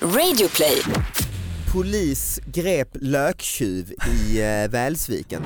Radioplay. Polis grep löktjuv i eh, Välsviken.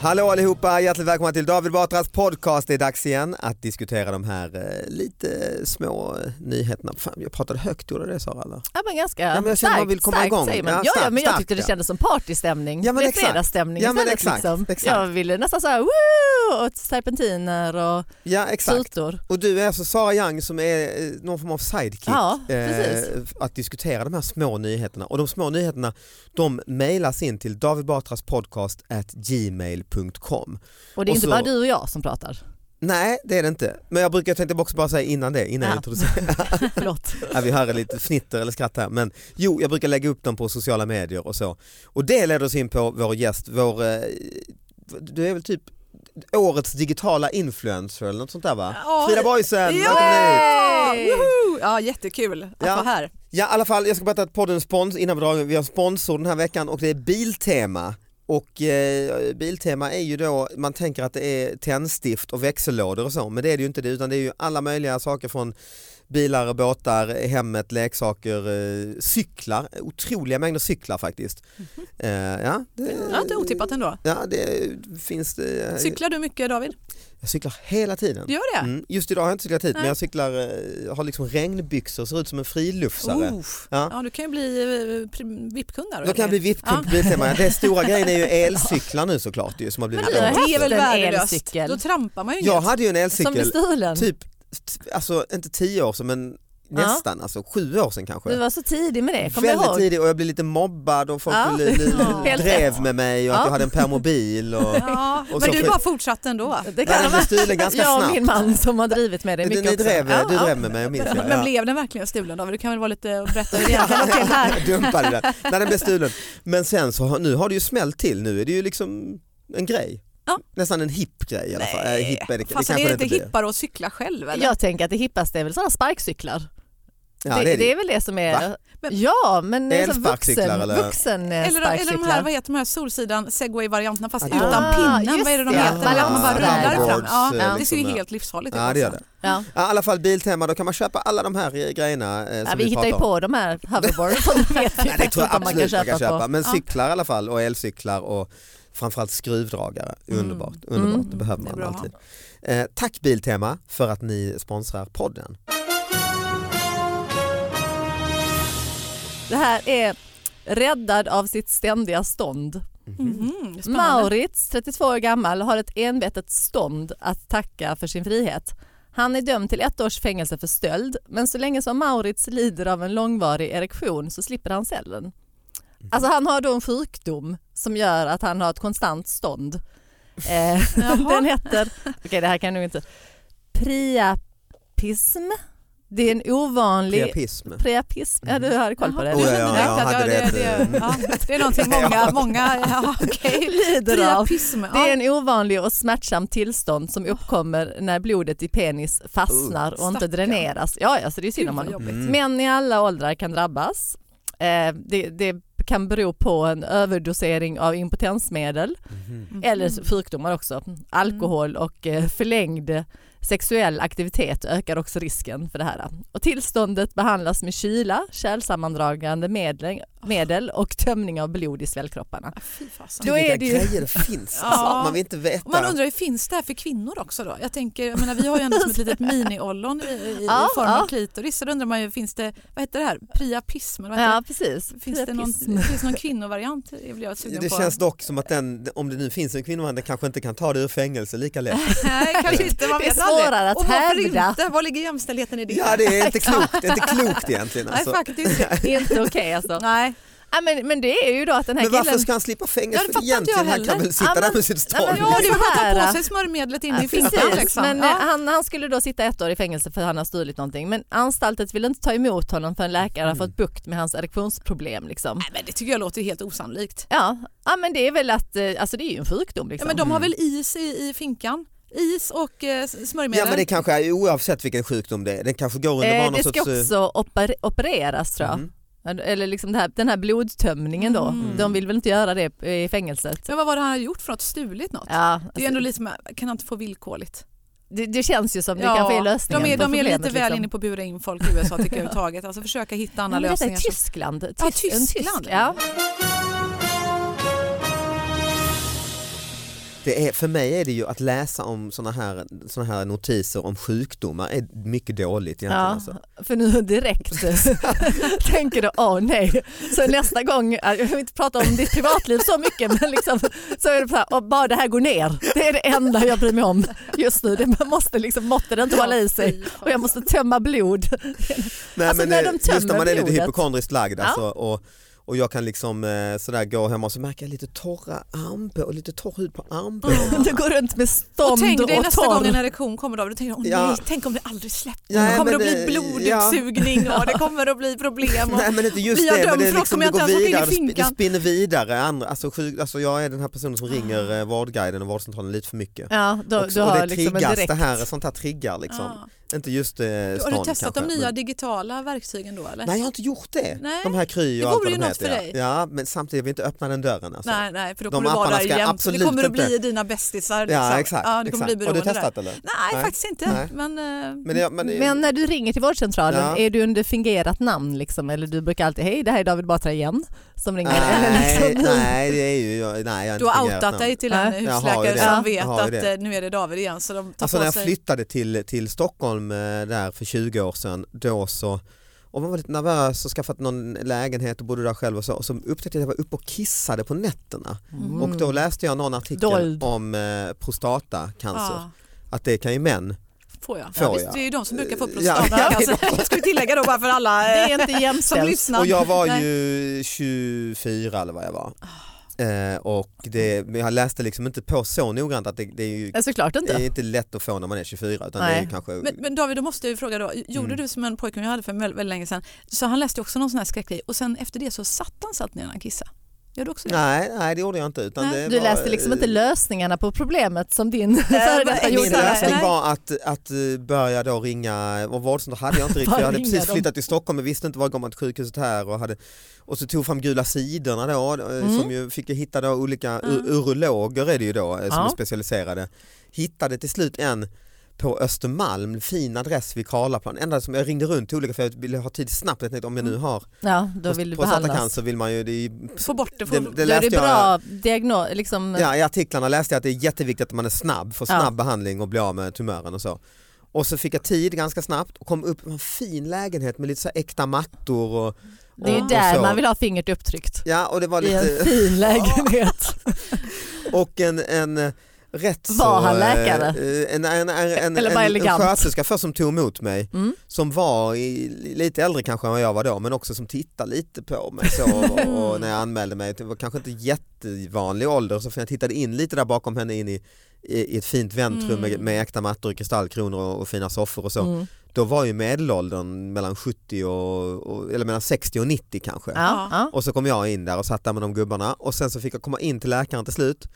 Hallå allihopa, hjärtligt välkomna till David Batras podcast. Det är dags igen att diskutera de här eh, lite små eh, nyheterna. Fan, jag pratade högt, gjorde det Sara? Eller? Ja men ganska Ja, men jag känner man starkt, vill komma starkt igång. säger man. Ja, Ja, ja, starkt, men jag starkt, tyckte det ja. kändes som partystämning. Ja, men det blev exakt. fredagsstämning Ja, men istället. exakt, liksom. exakt. Jag ville nästan såhär woo och serpentiner och Ja exakt. tutor. Och du är alltså Sara Young som är eh, någon form av sidekick Ja, precis. att diskutera de här små nyheterna. Och de små nyheterna de mejlas in till davidbatraspodcast@gmail.com. Och det är Och inte så- bara du och jag som pratar. Nej det är det inte. Men jag brukar jag tänkte också bara säga innan det, innan jag Ja. introducerar. Förlåt. ja, vi hör lite fnitter eller skratt här. Men jo, jag brukar lägga upp dem på sociala medier och så. Och det leder oss in på vår gäst, vår, eh, du är väl typ årets digitala influencer eller något sånt där va? Ja. Frida Boysen, välkommen! Ja! Jättekul att Ja. vara här. Ja i alla fall, jag ska berätta att podden spons, innan vi drar vi har sponsor den här veckan och det är Biltema. Och eh, Biltema är ju då, man tänker att det är tändstift och växellådor och så, men det är det ju inte. Det utan det är ju alla möjliga saker från bilar, båtar, hemmet, leksaker, eh, cyklar, otroliga mängder cyklar faktiskt. Eh, ja, det, Ja, inte otippat ändå. Ja, det finns det. Cyklar du mycket David? Jag cyklar hela tiden. Du gör det? Mm, just idag har jag inte cyklat hit men Nej. jag cyklar, eh, har liksom regnbyxor, ser ut som en friluftsare. Ja. Ja, du kan ju bli VIP-kund där. Då kan jag bli VIP-kund på Biltema. Det stora grejen är ju elcyklar nu såklart ju, som har blivit Men du har. Det är väl en elcykel. Då trampar man ju Jag inget. hade ju en elcykel, typ, alltså inte tio år sedan men nästan, alltså sju år sedan kanske. Du var så tidig med det, kommer du Väldigt ihåg? tidig och jag blev lite mobbad och folk Ja. li, li, Ja. Drev med mig och att Ja. jag hade en permobil. Och, Ja, Och men du bara fortsatte ändå. Det Nej, kan blev stulen ganska jag och snabbt. min man som har drivit med det ni, mycket ni också. drev, Ja, du ja. drev med mig, jag minns jag. Men Ja. blev den verkligen stulen David? Du kan väl vara lite och berätta hur det egentligen var till här. Jag dumpade den. Nej, den blev stulen. Men sen så har, nu har det ju smällt till, nu är det ju liksom en grej. Ja. Nästan en hipp grej i alla fall. Äh, hipp är det, det Fast kanske är det inte hippare att cykla själv eller? Jag tänker att det hippaste är väl sådana sparkcyklar. Ja, det, det är det det. är väl det som är... Va? Men- ja, men det är så Elsparkcyklar vuxen, eller? vuxen eh, Eller, eller de här, vad heter de här Solsidan segway-varianterna fast Ja, utan ah, pinnen, vad är det de det. heter? Ja, man bara rullar fram. Boards, Ja, eh, det ser ju liksom, helt livsfarligt ut. Ja det gör också. det. Ja. I alla fall Biltema, då kan man köpa alla de här eh, grejerna eh, som Ja, vi vi, hittar ju på de här hoverboards som vet vi Nej, det tror jag inte om man kan absolut man köpa, kan köpa. Men cyklar i alla fall och elcyklar och framförallt skruvdragare. Underbart, underbart. Mm. det behöver Det man att alltid. Eh, tack Biltema för att ni sponsrar podden. Det här är räddad av sitt ständiga stånd. Mhm, spännande. Maurits, 32 år gammal, har ett envetet stånd att tacka för sin frihet. Han är dömd till ett års fängelse för stöld men så länge som Maurits lider av en långvarig erektion så slipper han cellen. Alltså han har då en sjukdom som gör att han har ett konstant stånd. Eh, den heter, okej det här kan nog inte, priapism. Det är en ovanlig Priapism. priapism. Ja, du har koll på det. Oh, ja, ja, Ja, jag hade det, det. det, ja, det är någonting många, många ja, okay. lider av. Priapism, Det är ja. en ovanlig och smärtsam tillstånd som uppkommer när blodet i penis fastnar och inte dräneras. Ja, alltså det är synd om honom. Mm. Män i alla åldrar kan drabbas. Eh, det, det kan bero på en överdosering av impotensmedel Mhm. eller sjukdomar också. Alkohol och eh, förlängd sexuell aktivitet ökar också risken för det här. Och tillståndet behandlas med kyla, kärlsammandragande medel, medel och tömning av blod i svällkropparna. Fy fasen. Då Vilka är det ju- grejer det finns. Ja. Alltså, man vill inte veta. Man undrar, finns det här för kvinnor också då? Jag tänker, jag menar, vi har ju ändå som ett litet mini-ollon i, i, Ja, i form ja. av klitoris. Så då undrar man ju, finns det, vad heter det här, priapism? eller Vad heter Ja, precis. det? Finns det, någon, Priapism. finns det någon kvinnovariant? Det blir jag sugen det på. känns dock som att den, om det nu finns en kvinnoman, den kanske inte kan ta det ur fängelse lika lätt. Nej, kanske inte. Man Det är vet aldrig. svårare att Och varför hävda. inte? Var ligger jämställdheten i det? Ja det är inte klokt, det är inte klokt egentligen. Nej, Alltså. faktiskt Det är inte okej alltså. Nej. Ja, men, men det är ju då att den här Men varför killen... ska han slippa Ja, fängelse? det För fattar inte jag egentligen han kan väl sitta Ja, där med sitt Ja, men stånd. Ja, det är ta på sig smörjmedlet in i Ja, fickan. Precis, Liksom. men ja. eh, han, han skulle då sitta ett år i fängelse för att han har stulit någonting. Men anstaltet vill inte ta emot honom för en läkare har Mm. fått bukt med hans erektionsproblem. Liksom. Nej, men det tycker jag låter helt osannolikt. Ja. ja, men det är väl att, eh, alltså det är ju en sjukdom. Ja, Liksom. men de har Mm. väl is i, i finkan? Is och eh, smörjmedel? Ja men det kanske är oavsett vilken sjukdom det är, den kanske går under eh, det ska sorts... också oper- opereras tror jag. mhm. Eller liksom det här, den här blodtömningen då. Mm. De vill väl inte göra det i fängelset. Men vad var det han hade gjort för något? Stulit något? Ja, Det är ändå alltså, lite som, kan han inte få villkorligt? det, det känns ju som det kanske är lösningen de är, de är lite problemet, väl liksom. inne på att bura in folk i USA tycker jag överhuvudtaget. Alltså försöka hitta Ja, andra men detta är lösningar. Tyskland. Tysk, Ja, en Tyskland. Tysk, ja. Det är, för mig är det ju att läsa om såna här, såna här notiser om sjukdomar är mycket dåligt egentligen. Ja, Alltså. för nu direkt tänker du åh nej. Så nästa gång, jag vill inte prata om ditt privatliv så mycket men liksom, så är det så här, och bara det här går ner. Det är det enda jag bryr mig om just nu. Det man måste liksom, måtte inte hålla i sig och jag måste tömma blod. Nej, Alltså, men när de just när man är lite blodet. hypokondriskt lagd Ja. alltså, och, och jag kan liksom eh, sådär gå hemma och så märker jag lite torra armbågar, lite torr hud på armbågarna. Du går runt med Och stånd tänk och, dig nästa torr. gång en erektion kommer då, då tänker du, åh Ja. nej, tänk om det aldrig släpper. Nej, det kommer att bli blodutsugning och det kommer att bli problem. Och... Nej men inte just det, men det, liksom, det går vidare, det sp- det finkan? spinner vidare. Andra, alltså, sjuk, alltså jag är den här personen som ringer eh, Vårdguiden och vårdcentralen lite för mycket. Ja, då, och, du och har det liksom en triggas, direkt... det här, sånt här triggar liksom. Ja. Inte just eh, Har stånd du testat kanske. de nya men- digitala verktygen då eller? Nej jag har inte gjort det. Nej, De här Kry det och allt vad de något heter. för dig. Ja. ja men samtidigt vill jag inte öppna den dörren alltså. nej, nej, för då De kommer du vara där jämt. Det kommer att inte- bli dina bästisar. Ja liksom. exakt. Ja, du kommer exakt. bli Har du testat där. eller? Nej, Nej. faktiskt inte. Nej. Men, eh, Men, det, men, Men när du ringer till vårdcentralen, Ja. är du under fingerat namn liksom? Eller du brukar alltid, hej det här är David Batra igen som ringer. eller nej, liksom, nej det är ju, jag- nej jag har du har outat namn. dig till Ja. en Jag har husläkare som Ja. vet Jag har att eh, nu är det David igen. Så de tar Alltså när jag flyttade till, till Stockholm eh, där för 20 år sedan, då så och man var lite nervös och skaffat någon lägenhet och bodde där själv och så, och så upptäckte jag att jag var uppe och kissade på nätterna Mm. och då läste jag någon artikel Dold. om eh, prostatacancer, Ja, att det kan ju män får jag. Får ja, visst, jag. det är ju de som brukar få Ja, prostatacancer. ja, Ska vi tillägga då bara för alla Det eh, är inte som jämställt. lyssnar. och jag var Nej. ju 24 eller vad jag var. Eh, och det, men jag läste liksom inte på så noggrant att det, det är ju Ja, Såklart det inte. är inte lätt att få när man är 24 utan det är kanske Men, men David, då måste jag ju fråga då. Gjorde Mm. du som en pojke jag hade för väldigt, väldigt länge sedan. Så han läste också någon sån här skräckgrej och sen efter det så satt han satt ner när han kissade. Gör du också det? Nej, nej det gjorde jag inte. Utan Nej, det Du var, läste liksom inte eh, lösningarna på problemet som din före Min gjorde. lösning var att, att eh, börja då ringa, och vårdcentral hade jag inte riktigt, jag hade precis dem. flyttat till Stockholm och visste inte var går man till sjukhuset här och, hade, och så tog fram gula sidorna då, eh, Mm. som ju fick hitta då olika, Mm. ur- urologer är det ju då som Ja. är specialiserade. Hittade till slut en på Östermalm, fin adress vid Karlaplan. Enda som jag ringde runt till olika för jag ville ha tid snabbt. Jag tänkte om jag nu har Ja, då vill du prostatacancer vill man ju, det är, Få bort det. Få, det, det är det jag, bra diagnos, liksom, Ja, I artiklarna läste jag att det är jätteviktigt att man är snabb, får Ja. snabb behandling och blir av med tumören och så. Och så fick jag tid ganska snabbt och kom upp i en fin lägenhet med lite så äkta mattor och, det är ju där man vill ha fingret upptryckt. Ja och det var I en lite fin lägenhet. och en, en rätt Var så... han eh, läkare? eh, En, en, en, en, Eller bara en, en elegant? sköterska först som tog emot mig Mm. som var i, lite äldre kanske än vad jag var då men också som tittade lite på mig så och, och när jag anmälde mig, det var kanske inte jättevanlig ålder så jag tittade in lite där bakom henne in i, i, i ett fint väntrum med, Mm. med äkta mattor, kristallkronor och, och fina soffor och så. Mm. Då var ju medelåldern mellan 70 och, och eller mellan 60 och 90 kanske. Ja. Och så kom jag in där och satt där med de gubbarna och sen så fick jag komma in till läkaren till slut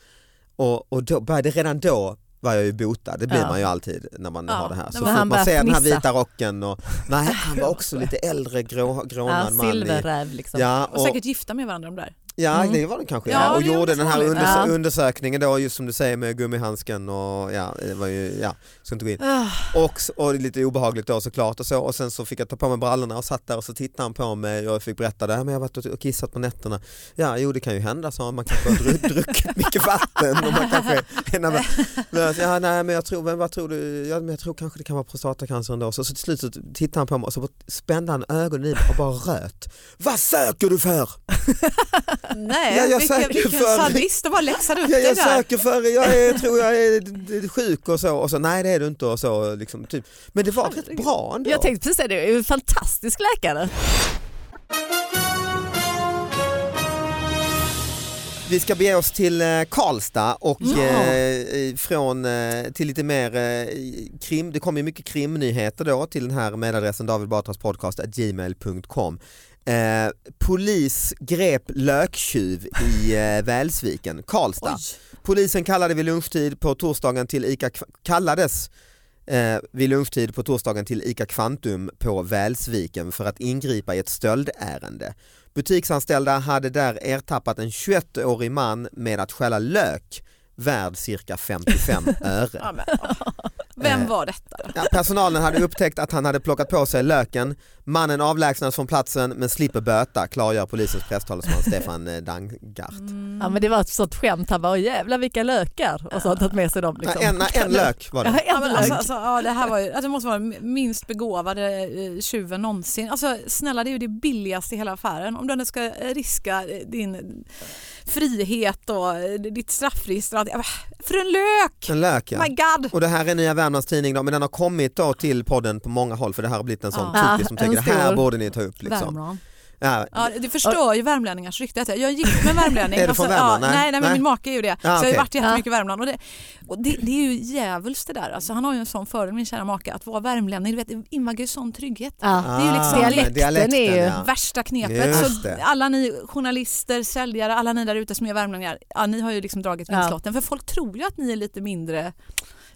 och, och då började, redan då var jag ju botad, det blir Ja. man ju alltid när man Ja, har det här. Så man- fort man ser den här vita rocken och nej han var också lite äldre grå, grånad ja, man. Silverräv liksom. ja, och och, säkert gifta med varandra de där. Ja Mm. det var det kanske Ja, ja, och gjorde den här undersö Ja. undersökningen då just som du säger med gummihandsken och ja, det var ju, ja, ska inte gå in. Ah, Och, och lite obehagligt då såklart och så och sen så fick jag ta på mig brallorna och satt där och så tittade han på mig och jag fick berätta det här men jag har varit och kissat på nätterna. Ja jo det kan ju hända sa han, man kanske har dru- druckit mycket vatten och man kanske nervös. Men, ja, nej men jag tror, men vad tror du, ja, men jag tror kanske det kan vara prostatacancer ändå. Så, så till slut så tittade han på mig och så spände han ögonen i mig och bara röt. Vad söker du för? nej, Ja, jag vilken, söker vilken för- sadist och bara läxade upp Ja, dig jag där. söker för, jag är, tror jag är sjuk och så och så nej det är du inte och så liksom, typ. Men det var rätt Herregud. bra ändå. Jag tänkte precis säga det, det är en fantastisk läkare. Vi ska bege oss till eh, Karlstad och Ja. eh, från eh, till lite mer eh, krim. Det kommer mycket krimnyheter då till den här mejladressen David Batras podcast gmail.com. Eh, polis grep löktjuv i eh, Välsviken, Karlstad. Oj. Polisen kallade vid lunchtid på torsdagen till ICA, kallades eh, vid lunchtid på torsdagen till ICA Kvantum på Välsviken för att ingripa i ett stöldärende. Butiksanställda hade där ertappat en 21-årig man med att stjäla lök värd cirka 55 öre. Vem Eh, var detta? Ja, personalen hade upptäckt att han hade plockat på sig löken. Mannen avlägsnades från platsen men slipper böta, klargör polisens presstalesman Stefan eh, Dangart. Ja, men det var ett sånt skämt, han bara jävlar vilka lökar och så har han tagit med sig dem. Liksom. En, en lök var det. en Ja, men lök. alltså, alltså, ja, det här var ju, alltså, det måste vara den minst begåvade eh, tjuven någonsin. Alltså, snälla, det är ju det billigaste i hela affären. Om du ändå ska eh, riska din frihet och ditt straffregister. och allt. För en lök! En lök ja. My God! Och det här är Nya Värmlands Tidning då, men den har kommit då till podden på många håll för det här har blivit en sån Ja. tokig som Tänker det här borde ni ta upp. Liksom. Värmland. Ja. Ja, det förstör ju värmlänningars rykte. Jag är gift med en värmlänning. Är du från Värmland? Ja, Nej. nej, nej, men Nej. min make är ju det. Ja, så jag har varit jättemycket i Värmland. Och, det, och det, det är ju djävulskt det där. Alltså, han har ju en sån fördel, min kära make, att vara värmlänning. Du vet, det invaggar ju sån trygghet. Ja. Det är ju liksom Ah, dialekten dialekten, är ju- ja. Värsta knepet. Så det. alla ni journalister, säljare, alla ni där ute som är värmlänningar, ja, ni har ju liksom dragit Ja. vinstlotten. För folk tror ju att ni är lite mindre...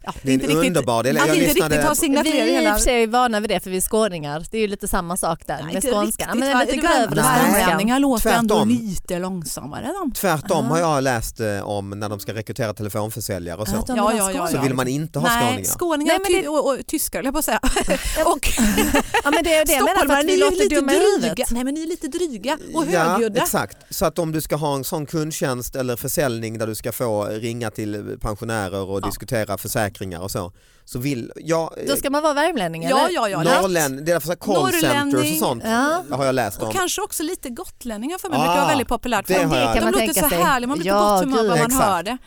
Ja, Det är en underbar del. Att Jag inte lyssnade- riktigt har signat Vi är i och för sig vana vid det för vi är skåningar. Det är ju lite samma sak där Nej, med inte skånskan. men lite Det grövre Nej. skånskan. Värmlänningar låter ändå Tvärtom. lite långsammare. De. Tvärtom Ah. har jag läst eh, om när de ska rekrytera telefonförsäljare och så. Ja, Ja, ja, ja, skåningar. Så vill man inte ha Nej, skåningar. skåningar Nej, men ty- och, och tyskar höll jag på att säga. och Ja men det är det stockholmare, ni är lite dryga. Nej men ni är lite dryga och Ja, högljudda. exakt. Så att om du ska ha en sån kundtjänst eller försäljning där du ska få ringa till pensionärer och Ja. diskutera försäkringar och så. Så vill jag... Då ska man vara värmlänning Ja, eller? ja, ja. lätt. Norrlän, det är därför så här callcenters och sånt Ja. har jag läst om. Och kanske också lite gotlänningar för mig Ah, brukar vara väldigt populärt. det För har de, jag- kan man de låter tänka så sig. härliga, man blir på Ja, gott humör bara man Exakt. hör det.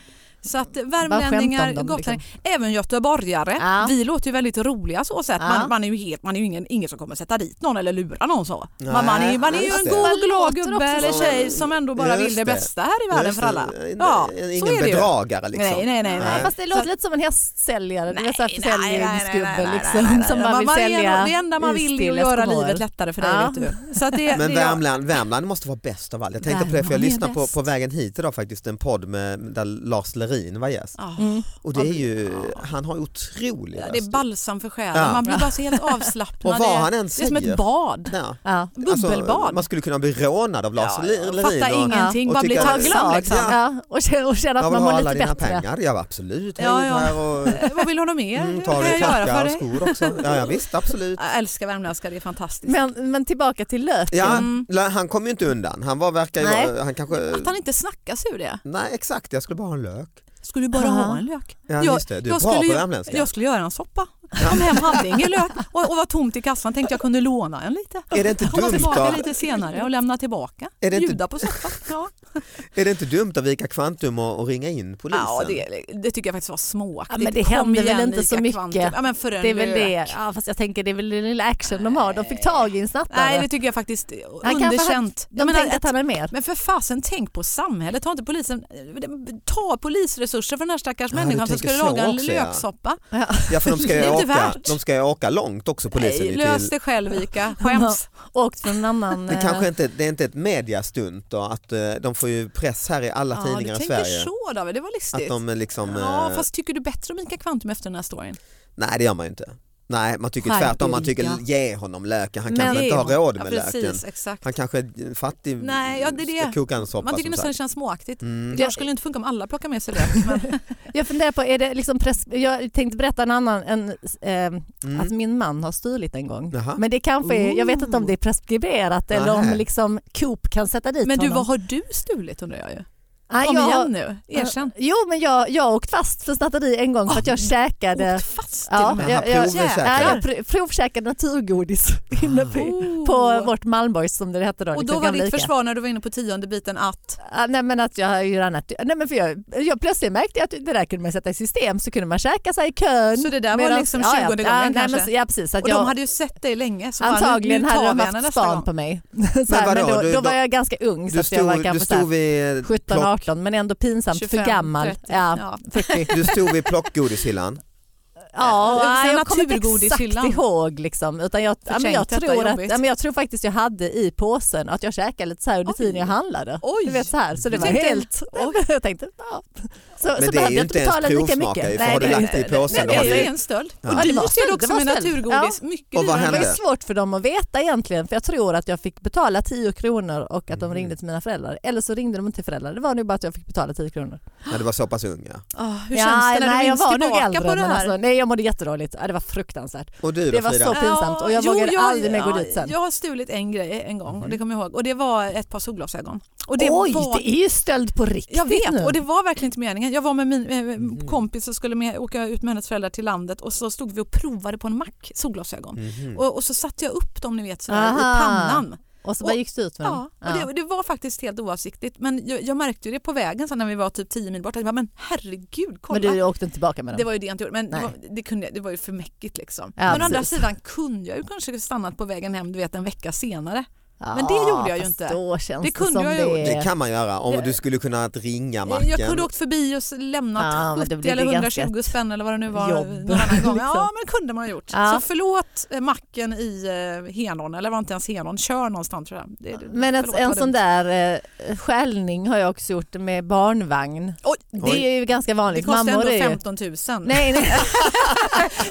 Så att värmlänningar, gotlänningar, liksom. även göteborgare, Ja. vi låter ju väldigt roliga så sätt. Ja. Man, man är ju, helt, man är ju ingen, ingen som kommer sätta dit någon eller lura någon så. Nej, man, man är, ju- man är ju en det. god glad gubbe eller så. tjej som ändå bara Just vill det det. bästa här i världen för alla. det. Ja, En- så Ingen är det bedragare liksom. Nej, nej, nej. nej. Fast det låter lite som en hästsäljare, nej, nej, nej, nej, försäljningsgubbe liksom som vill Man är sälja ändå- Det enda man vill är att göra livet lättare för dig. Vet du. Så att det, Men det, Värmland, Värmland måste vara bäst av allt. Jag tänkte på det för jag är lyssnade på, vägen hit idag faktiskt en podd med, där Lars Lerin var gäst. Mm. Och det är ju, han har otrolig Ja, det är balsam för själen. Ja. Man blir bara så helt avslappnad. Och vad han än det är som säger. ett bad. Ja. Ja. Bubbelbad. man skulle kunna bli rånad av Lars Ja, Lerin. jag och- ingenting, och bara bli glad Liksom. Ja. Och känna, och känna Jag att vill man ha mår alla lite dina bättre. pengar. Ja absolut, Ja, ja. och Eh, Vad vill du ha mer? mm, tar du jag göra klackar och dig? skor också. Ja, ja visst absolut. Jag älskar värmländska, det är fantastiskt. Men, men tillbaka till löken. Ja, Mm. han kom ju inte undan. Han var, verkar ju han kanske... Att han inte snackar sig ur det. Nej exakt, jag skulle bara ha en lök. Skulle du bara Aha. ha en lök? Ja Jag- just det, du är jag bra skulle på ju- värmländska. Jag skulle göra en soppa. Om hem hade ingen lök och, och var tomt i kassan tänkte jag kunde låna en lite. Är det inte Komma dumt tillbaka då? lite senare och lämna tillbaka. Är det inte- Bjuda på soppa. Ja, Är det inte dumt av Vika Kvantum och, och ringa in polisen? ja det, det tycker jag faktiskt var småaktigt. Ja, men det Kom händer väl inte så mycket. Kvantum. Ja, men för en Det är väl lök. det. Ja, fast jag tänker det är väl den lilla action de har. De fick tag i en snattare. Nej det tycker jag faktiskt Han underkänt. De Jag menar, tänkte att han är med. Men för fasen, tänk på samhället. Ta inte polisen, ta polisresurser för den här stackars Ja, du människan som tänker ska så laga en också, ja. löksoppa. Ja för de ska ju åka, de ska ju åka långt också polisen. Nej, lös till, det själv Ica. Skäms. Åkt från en annan... det eh, kanske inte, det är inte ett mediastunt då att eh, de får ju press här i alla Ja, tidningar du i tänker Sverige. så David, det var listigt. Att de liksom, Ja, eh, fast tycker du bättre om Ica Kvantum efter den här storyn? nej det gör man ju inte. Nej man tycker tvärtom, man tycker ge honom löken, han Men- kanske inte har råd ja, med precis, löken. Exakt. Han kanske är fattig, Nej, ja, det är det. ska koka en soppa Man tycker nästan det känns småaktigt. Mm. Det skulle inte funka om alla plockar med sig lök. Men, Jag funderar på, är det liksom press... jag tänkte berätta en annan, en, eh, Mm. att min man har stulit en gång. Jaha. Men det kanske är, jag vet inte om det är preskriberat eller om Nähä. liksom Coop kan sätta dit men du, honom. vad har du stulit undrar jag ju? Ah, Kom jag, igen nu, erkänn. Jo men jag, jag har åkt fast för snatteri en gång för att jag käkade Åkt fast till Ja, jag, jag, provkäkade. ja, jag pr- provkäkade naturgodis inne på, Oh. på vårt Malmborgs som det hette då. Och liksom då var ditt försvar när du var inne på tionde biten att Ja, nej men att jag gör annat. Nej men för jag, jag plötsligt märkte jag att det där kunde man sätta i system så kunde man käka sig i kön. Så det där var liksom ja, 20 ja, gången ja, nej, kanske? men, så- Ja precis. Så att och jag, de hade ju sett dig länge. Så antagligen hade de haft span gång. på mig. så här, men vadå, då, du- då var jag ganska ung så Du att jag var stod, du så stod vid 17-18 men ändå pinsamt 25, för gammal. 30, Ja, ja. 40. Du stod vid plockgodishyllan. Ja, nej, sen jag kommer inte exakt ihåg liksom, utan jag, ja, men jag, tror att, ja, men jag tror faktiskt jag hade i påsen att jag käkade lite så här under tiden jag handlade. Oj. Du vet så här, så det Du var helt, jag tänkte ja. Så, Men så det är behövde ju jag inte ens betala lika provsmaka mycket. ju, för har du det är lagt det i påsen, då det är en stöld. Ja. Och Ja, det dyrt var är det stöld, också med naturgodis. Mycket Och vad dyrare. Det var svårt för dem att veta egentligen för jag tror att jag fick betala 10 kronor och att de Mm. ringde till mina föräldrar. Eller så ringde de inte till föräldrar, det var nog bara att jag fick betala 10 kronor. när du var så pass ung ja. Ah, hur ja, känns det när nej, du jag minns tillbaka äldre på det här? Jag mådde jättedåligt. Det var fruktansvärt. Och du Det var Frida? så pinsamt och jag vågade aldrig mer gå dit sen. Jag har stulit en grej en gång och Mhm. det kommer jag ihåg och det var ett par solglasögon. Och det Oj, var... det är ju stöld på riktigt Jag vet nu. och det var verkligen inte meningen. Jag var med min eh, Mhm. kompis och skulle med, åka ut med hennes föräldrar till landet och så stod vi och provade på en mack solglasögon. Mhm. Och, och så satte jag upp dem ni vet sådär, i pannan. Och så bara gick det ut med Ja, dem. och det, det var faktiskt helt oavsiktligt men jag, jag märkte det på vägen sen när vi var typ 10 mil bort. Jag bara, men herregud kolla. Men du åkte inte tillbaka med dem? Det var ju det jag inte gjorde, men det var, det, kunde, det var ju för mäckigt liksom. Ja, men å andra sidan kunde jag ju kanske stannat på vägen hem du vet en vecka senare. Ja, men det gjorde jag ju inte. Då känns Det det, kunde som jag det gjort. Det är... kan man göra om Det- du skulle kunna att ringa macken. Jag kunde åkt förbi och lämnat Ja, men det 70 blir eller det 120 ganska spänn eller vad det nu var jobb, någon annan gång. Ja liksom. men det kunde man ha gjort. Ja. Så förlåt eh, macken i eh, Henån, eller var inte ens Henån, kör någonstans tror jag. Det, det- Men förlåt, en sån där eh, skällning har jag också gjort med barnvagn. Oj, Det Oj. är ju ganska det vanligt. kostar Mammor ändå är ju... 15 000. Nej, nej.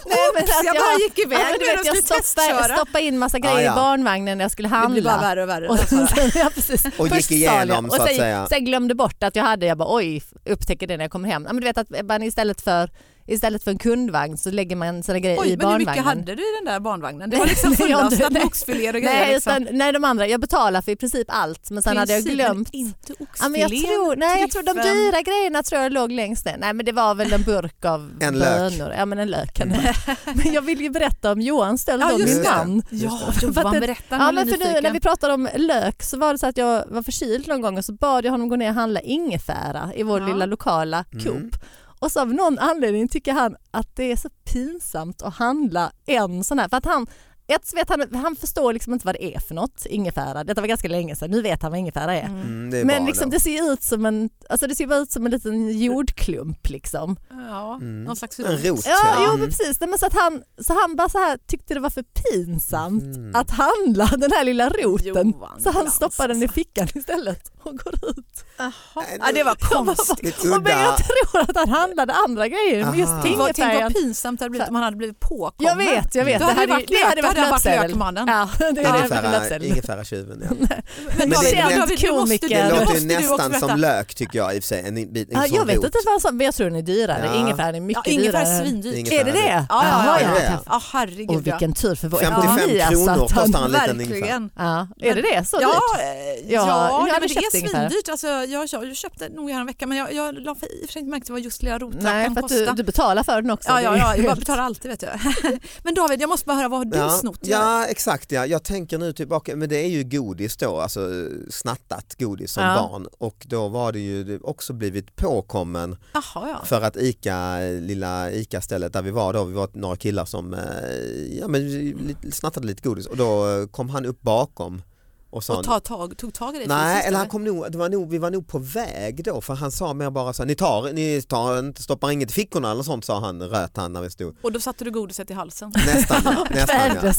nej men Oops, att jag bara gick iväg ja, men du vet, jag jag skulle stoppade, stoppade in massa grejer Ah, ja. i barnvagnen när jag skulle Det blir bara värre och värre. Och Alltså. sen, ja, precis. Och gick igenom, så att säga. Sen glömde bort att jag hade, jag bara oj, upptäcker det när jag kommer hem. Men du vet att man istället för, istället för en kundvagn så lägger man sina grejer Oj, i men hur barnvagnen. mycket hade du i den där barnvagnen? Det var liksom fullastat oxfiléer och grejer. Nej, liksom. utan, nej, de andra, jag betalade för i princip allt men sen hade jag Princip, glömt Inte Ja, men jag, tror, nej, jag tror de dyra grejerna tror jag låg längst ner. Nej men det var väl en burk av En lök. bönor. Ja men en lök. kan det vara. men jag vill ju berätta om Johans stöld Ja, om min man. Ja, Johan det- berätta. Ja men för nu när vi pratade om lök så var det så att jag var förkyld någon gång och så bad jag honom gå ner och handla ingefära i vår Ja. lilla lokala Mm. Och så av någon anledning tycker han att det är så pinsamt att handla en sån här. För att han, ett, så vet han, han förstår liksom inte vad det är för något, ingefära. Detta var ganska länge sedan, nu vet han vad ingefära är. Mm, det är Men liksom, det ser ut som en, alltså det ser bara ut som en liten jordklump liksom. Ja, Mm. någon slags En rot. rot Ja, ja. jo Mm. men precis. Nej, Men så, att han, så han bara så här tyckte det var för pinsamt Mm. att handla den här lilla roten. Johan så han stoppar den i fickan istället och går ut. Jaha. Ja, det var Jag bara, konstigt. Och men jag tror att han handlade andra grejer. Men just Aha. Tänk vad, pinsamt det hade blivit om han hade blivit påkommen. Jag vet, jag vet. Då hade det ju- varit varit löpsedel. lökmannen. Ja, det är Ingefära, ja. Men Men David, det- du du, låter ju du nästan som lök tycker jag i och för sig. En, en, en Ja, jag vet rot. inte vad som, men jag tror den är dyrare. Ja. Ingefäran är mycket Ja, ingefära dyrare. Ingefära Är det det? Ja, ja, ja. ja. ja herregud Och vilken tur för vår 55 ekonomi. alltså, kronor kostar en liten ingefära. Ja, är det det? Så Ja, dyrt? eh, ja, hade men det är ingefära. svindyrt. Alltså, jag, jag, köpte nog en vecka men jag, jag la för, i och för sig inte märkt vad just lilla roten Nej, kan för kosta. du, du betalar för den också. Ja, ja, ja, jag betalar alltid vet jag. Men David, jag måste bara höra, vad har du Ja, snott? ja exakt ja. jag tänker nu tillbaka, men det är ju godis då, alltså snattat godis som Ja. barn och då var det ju också blivit påkommen Jaha, ja. för att ICA, lilla ICA-stället där vi var då, vi var några killar som eh, ja, men, snattade lite godis och då kom han upp bakom och sa Och ta, tag, tog tag i dig Nej, eller han kom nog, det var nog, vi var nog på väg då för han sa mer bara så ni tar, ni tar stoppar inget i fickorna eller sånt sa han, röt han när vi stod. Och då satte du godiset i halsen. Nästan, ja, nästan ja.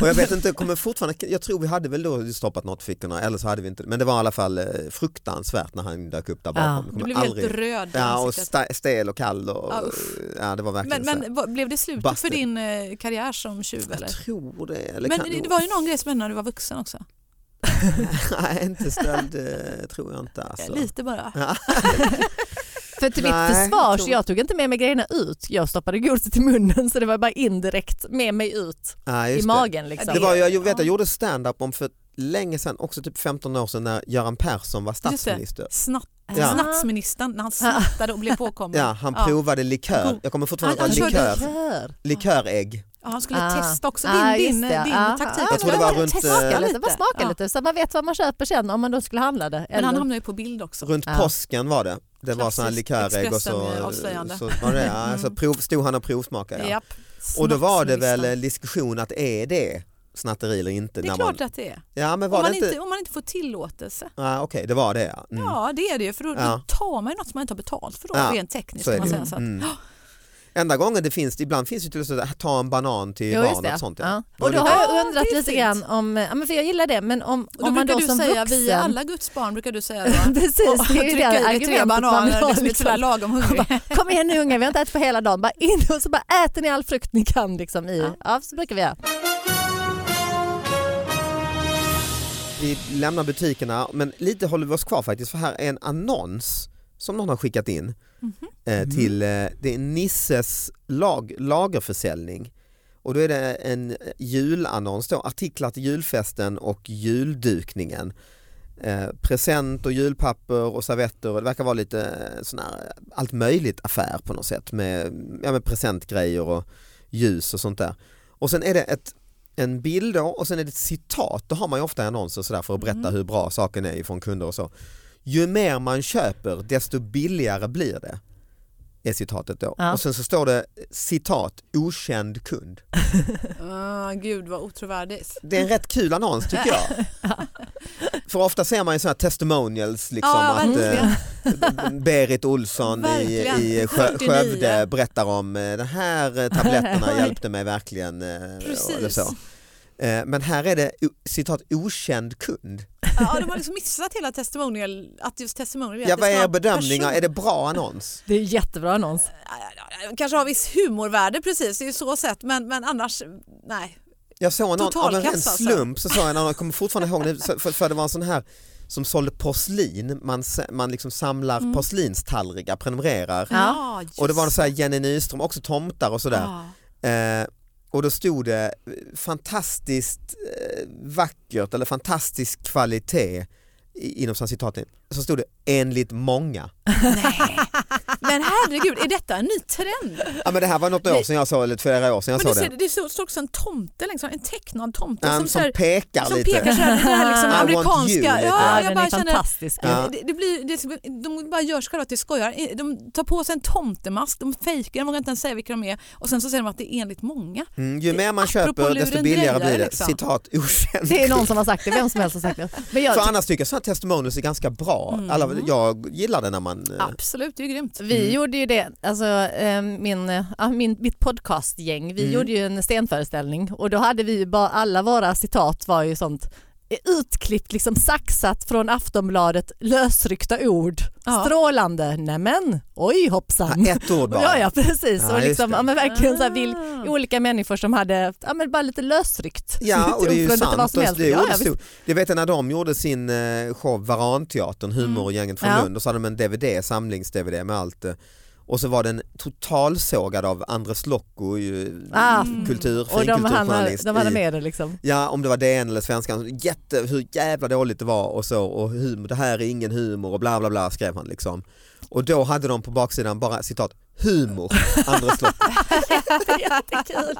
Och jag vet inte, jag kommer fortfarande, jag tror vi hade väl då stoppat något i fickorna eller så hade vi inte, men det var i alla fall eh, fruktansvärt när han dök upp där bakom. Ja. Du blev aldrig- helt röd Ja och sta- stel och kall och Ja, ja det var verkligen Men, men vad- blev det slutet Busted. för din eh, karriär som tjuv eller? Jag tror det. Eller Men det var ju någon grej som hände när du var vuxen också. Nej inte stöld eh, tror jag inte. Alltså. Lite bara. För till Nej, mitt försvar, jag så tror- jag tog inte med mig grejerna ut. Jag stoppade godiset i munnen så det var bara indirekt med mig ut Ja, i magen. Liksom. Det var, jag, jag vet Ja. jag gjorde stand-up om för länge sedan, också typ 15 år sedan när Göran Persson var statsminister. Snatt, Ja. Snatsministern när han snattade och blev påkommen. Ja, han Ja. provade likör. Jag kommer fortfarande ihåg. Likör. Likörägg. Ja, han skulle Ah. testa också din, Ah, din, det. din Ah, taktik. ah, Jag tror det var runt, Smaka eh, lite, bara smaka Ja. lite så man vet vad man köper sen om man då skulle handla det. Men han hamnar ju på bild också. Runt Ja. påsken var det. Det var sån här Klassiskt likörägg och så, Expressen-avslöjande. så var det, ja, så Mm. prov, stod han och provsmakade. Ja. Och då var det väl en diskussion att är det snatteri eller inte? Det är när klart man, att det är. Ja men Om var man, det inte? inte, om man inte får tillåtelse. Ja, Okej det var det ja. Mm. Ja det är det ju för då, Ja. då tar man ju något som man inte har betalt för då Ja, rent tekniskt. Så är kan det man säga så att, Mm. Enda gången det finns, ibland finns det till exempel att ta en banan till Jo, barnet det. och sånt. Ja. Och då har jag Ja, undrat lite grann om, ja, men för jag gillar det, men om, Och då om man då du som säga vuxen... vi är alla Guds barn brukar du säga då. Precis, och det är ju det tre argumentet man bananer, är liksom. sådär lagom hungrig. Kom igen nu unga, vi har inte ätit på hela dagen. Bara in och så bara äter ni all frukt ni kan. Liksom, i. Ja. Ja. så brukar vi göra. Vi lämnar butikerna men lite håller vi oss kvar faktiskt för här är en annons som någon har skickat in eh, till, eh, det är Nisses lag, lagerförsäljning och då är det en julannons då, artiklar till julfesten och juldukningen. Eh, present och julpapper och servetter och det verkar vara lite eh, sån här allt möjligt affär på något sätt med, ja, med presentgrejer och ljus och sånt där. Och sen är det ett en bild då och sen är det ett citat, då har man ju ofta annonser sådär för att berätta Mm. hur bra saken är från kunder och så. Ju mer man köper desto billigare blir det. Är citatet då. Ja. Och sen så står det citat okänd kund. Ah, gud vad otrovärdigt. Det är en rätt kul annons tycker jag. För ofta ser man ju sådana här testimonials liksom Ja, att eh, Berit Olsson i, i Skö, 49. Skövde berättar om eh, de här tabletterna hjälpte mig verkligen. eh, Precis. Eller så. Eh, Men här är det citat okänd kund. Ja, de har liksom missat hela testimonial, att just testimonial Ja, vad är er bedömningar? person- Är det bra annons? Det är en jättebra annons. Kanske har viss humorvärde precis, det är ju så sett men, men annars nej. Jag såg någon, av en, Totalkass en alltså. slump så såg jag någon, jag kommer fortfarande ihåg det, för, för det var en sån här som sålde porslin, man, man liksom samlar Mm. porslinstallrikar, prenumererar. Ja. just Och det var så här Jenny Nyström, också tomtar och sådär. Ja. Eh, och då stod det eh, fantastiskt eh, vackert eller fantastisk kvalitet inom citaten. Så stod det enligt många. Nej. Men herregud, är detta en ny trend? Ja men det här var något år sedan jag såg, eller flera år sedan jag Men såg det, det. ser, det står också en tomte, liksom, en tecknad tomte Ja, som, som så här, pekar som lite. pekar så här, det här liksom I want you amerikanska. Ja, jag den bara är känner, fantastisk. Ja. det, det blir, det, de bara gör själva till skojar. De tar på sig en tomtemask, de fejkar, de vågar inte ens säga vilka de är och sen så säger de att det är enligt många. Mm, ju mer man apropå köper desto billigare blir det. liksom. Citat okänd. Det är någon som har sagt det, vem som helst har sagt det. Men jag, För annars tycker jag sådana testimonials är ganska bra. Mm. Alla, jag gillar det när man... eh, Absolut, det är ju grymt. vi Mm. gjorde ju det, alltså, eh, min, eh, ja, min, mitt podcastgäng, vi Mm. gjorde ju en scenföreställning och då hade vi ju bara, alla våra citat var ju sånt utklippt, liksom saxat från Aftonbladet, lösryckta ord, Ja. strålande, nämen, oj hoppsan. Ett ord bara. Ja, ja precis. Ja, och liksom, det. ja, men verkligen så här, vill, Ah. olika människor som hade ja, men bara lite lösryckt. Ja och det är ju Från sant. helst. Det är Ja, ja, ja, jag vet när de gjorde sin eh, show Varanteatern, humorgänget från Ja. Lund, och så hade de en DVD, samlings-DVD med allt. Och så var den totalsågad av Andres Lokko, ju, Ah, kultur, och de hade, finkulturjournalist. de hade med det liksom. Ja om det var DN eller Svenskan, jätte, hur jävla dåligt det var och så och humor, det här är ingen humor och bla bla bla skrev han liksom. Och då hade de på baksidan bara citat humor, Andres Lokko. Jättekul.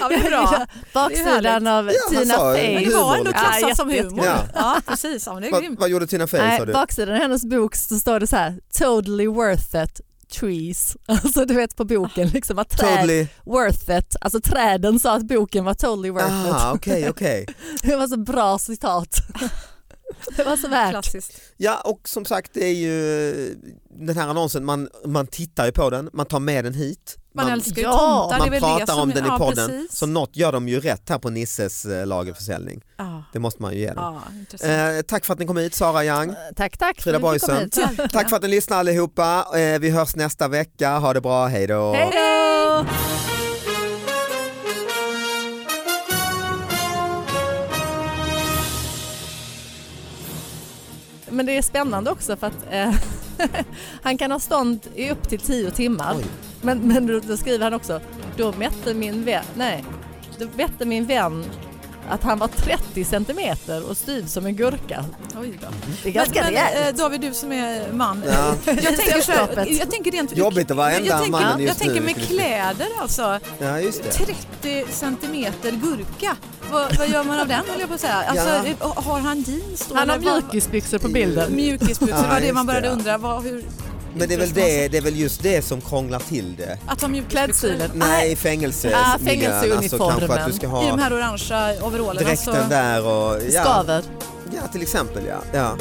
Ja, det är bra. Baksidan av Ja, han Tina Fey. Men det var ändå Humor, klassat liksom. som Ja, humor. Ja. Ja, precis. Ja, men det är vad, grymt. vad gjorde Tina Fey sa du? baksidan av hennes bok så står det så här, totally worth it trees. Alltså du vet på boken liksom att träd, Totally, worth it, alltså träden sa att boken var totally worth ah, it. okej okej. Det var så bra citat. Det var så värt. Klassiskt. Ja och som sagt det är ju den här annonsen, man, man tittar ju på den, man tar med den hit. Man, älskar ju ja, tomtar. man det är väl det pratar som, om den i ja, podden, Precis. så något gör de ju rätt här på Nisses eh, lagerförsäljning. Ja, Det måste man ju ge dem. ja. Eh, tack för att ni kom hit Sara Young. Tack, tack. Frida Boysen. hit. Tack för att ni lyssnar allihopa. Eh, vi hörs nästa vecka. Ha det bra, hej då. Hej då! Men det är spännande också för att eh, han kan ha stånd i upp till tio timmar. Oj. Men, men då, skriver han också, då mätte min vän, nej, då mätte min vän att han var 30 centimeter och styv som en gurka. Oj då. Det är ganska men, men, rejält. eh, David, du som är man. Ja. Jag tänker, så här, jag tänker rent... Jobbigt att vara enda jag tänker, mannen Jag just tänker nu. med kläder alltså. ja, just det. 30 centimeter gurka. Vad, vad gör man av den håller jag på att säga? Alltså, Ja. Har han jeans då? Han har mjukisbyxor på bilden. Mjukisbyxor, Ja, det var det man började det, ja. undra. Vad, hur, Men det är, väl det, det är väl just det som krånglar till det. att ha mjukisbyxor. Klädstilen. Nej, fängelse. Ah. Alltså fängelseuniformen. kanske att du ska I de ha här orangea overallerna. dräkten Så, där och ja, Skaver. ja till exempel ja. ja.